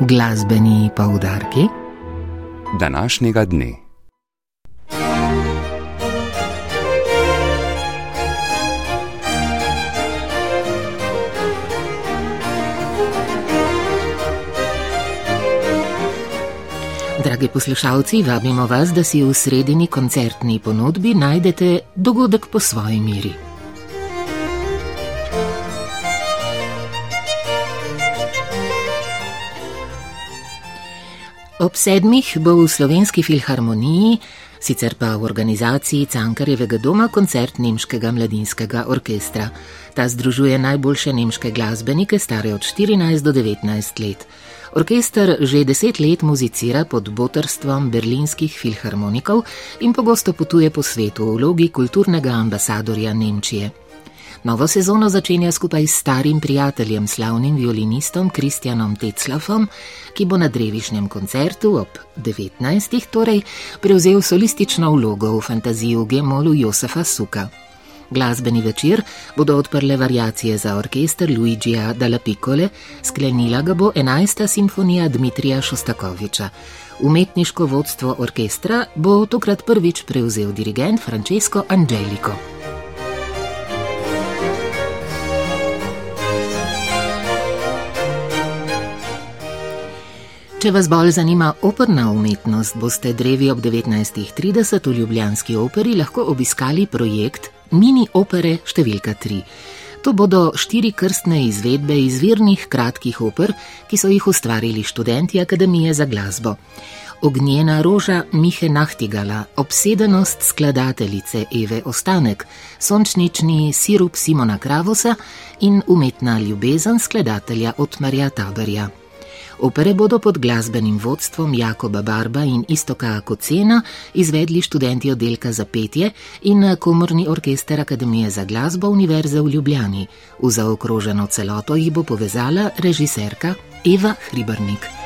Glasbeni poudarki današnjega dne. Dragi poslušalci, vabimo vas, da si v sredini koncertni ponudbi najdete dogodek po svoji miri. Ob sedmih bo v slovenski filharmoniji, sicer pa v organizaciji Cankarjevega doma, koncert Nemškega mladinskega orkestra. Ta združuje najboljše nemške glasbenike, stare od 14 do 19 let. Orkester že deset let muzicira pod botrstvom berlinskih filharmonikov in pogosto potuje po svetu v vlogi kulturnega ambasadorja Nemčije. Novo sezono začenja skupaj s starim prijateljem, slavnim violinistom Kristjanom Teclafom, ki bo na drevišnjem koncertu ob 19. torej prevzel solistično vlogo v fantaziji Gemolu Josefa Suka. Glasbeni večer bodo odprle variacije za orkester Luigija Dalla Piccole, sklenila ga bo 11. simfonija Dmitrija Šostakoviča. Umetniško vodstvo orkestra bo tokrat prvič prevzel dirigent Francesco Angelico. Če vas bolj zanima operna umetnost, boste drevi ob 19.30 v Ljubljanski operi lahko obiskali projekt Mini opere številka 3. To bodo štiri krstne izvedbe izvirnih kratkih oper, ki so jih ustvarili študenti Akademije za glasbo. Ognjena roža Mihe Nahtigala, obsedenost skladateljice Eve Ostanek, sončnični sirup Simona Kravosa in umetna ljubezen skladatelja Otmarja Taberja. Opere bodo pod glasbenim vodstvom Jakoba Barba in Istoka Kocena izvedli študenti oddelka za petje in komorni orkester Akademije za glasbo Univerze v Ljubljani. V zaokroženo celoto jih bo povezala režiserka Eva Hribernik.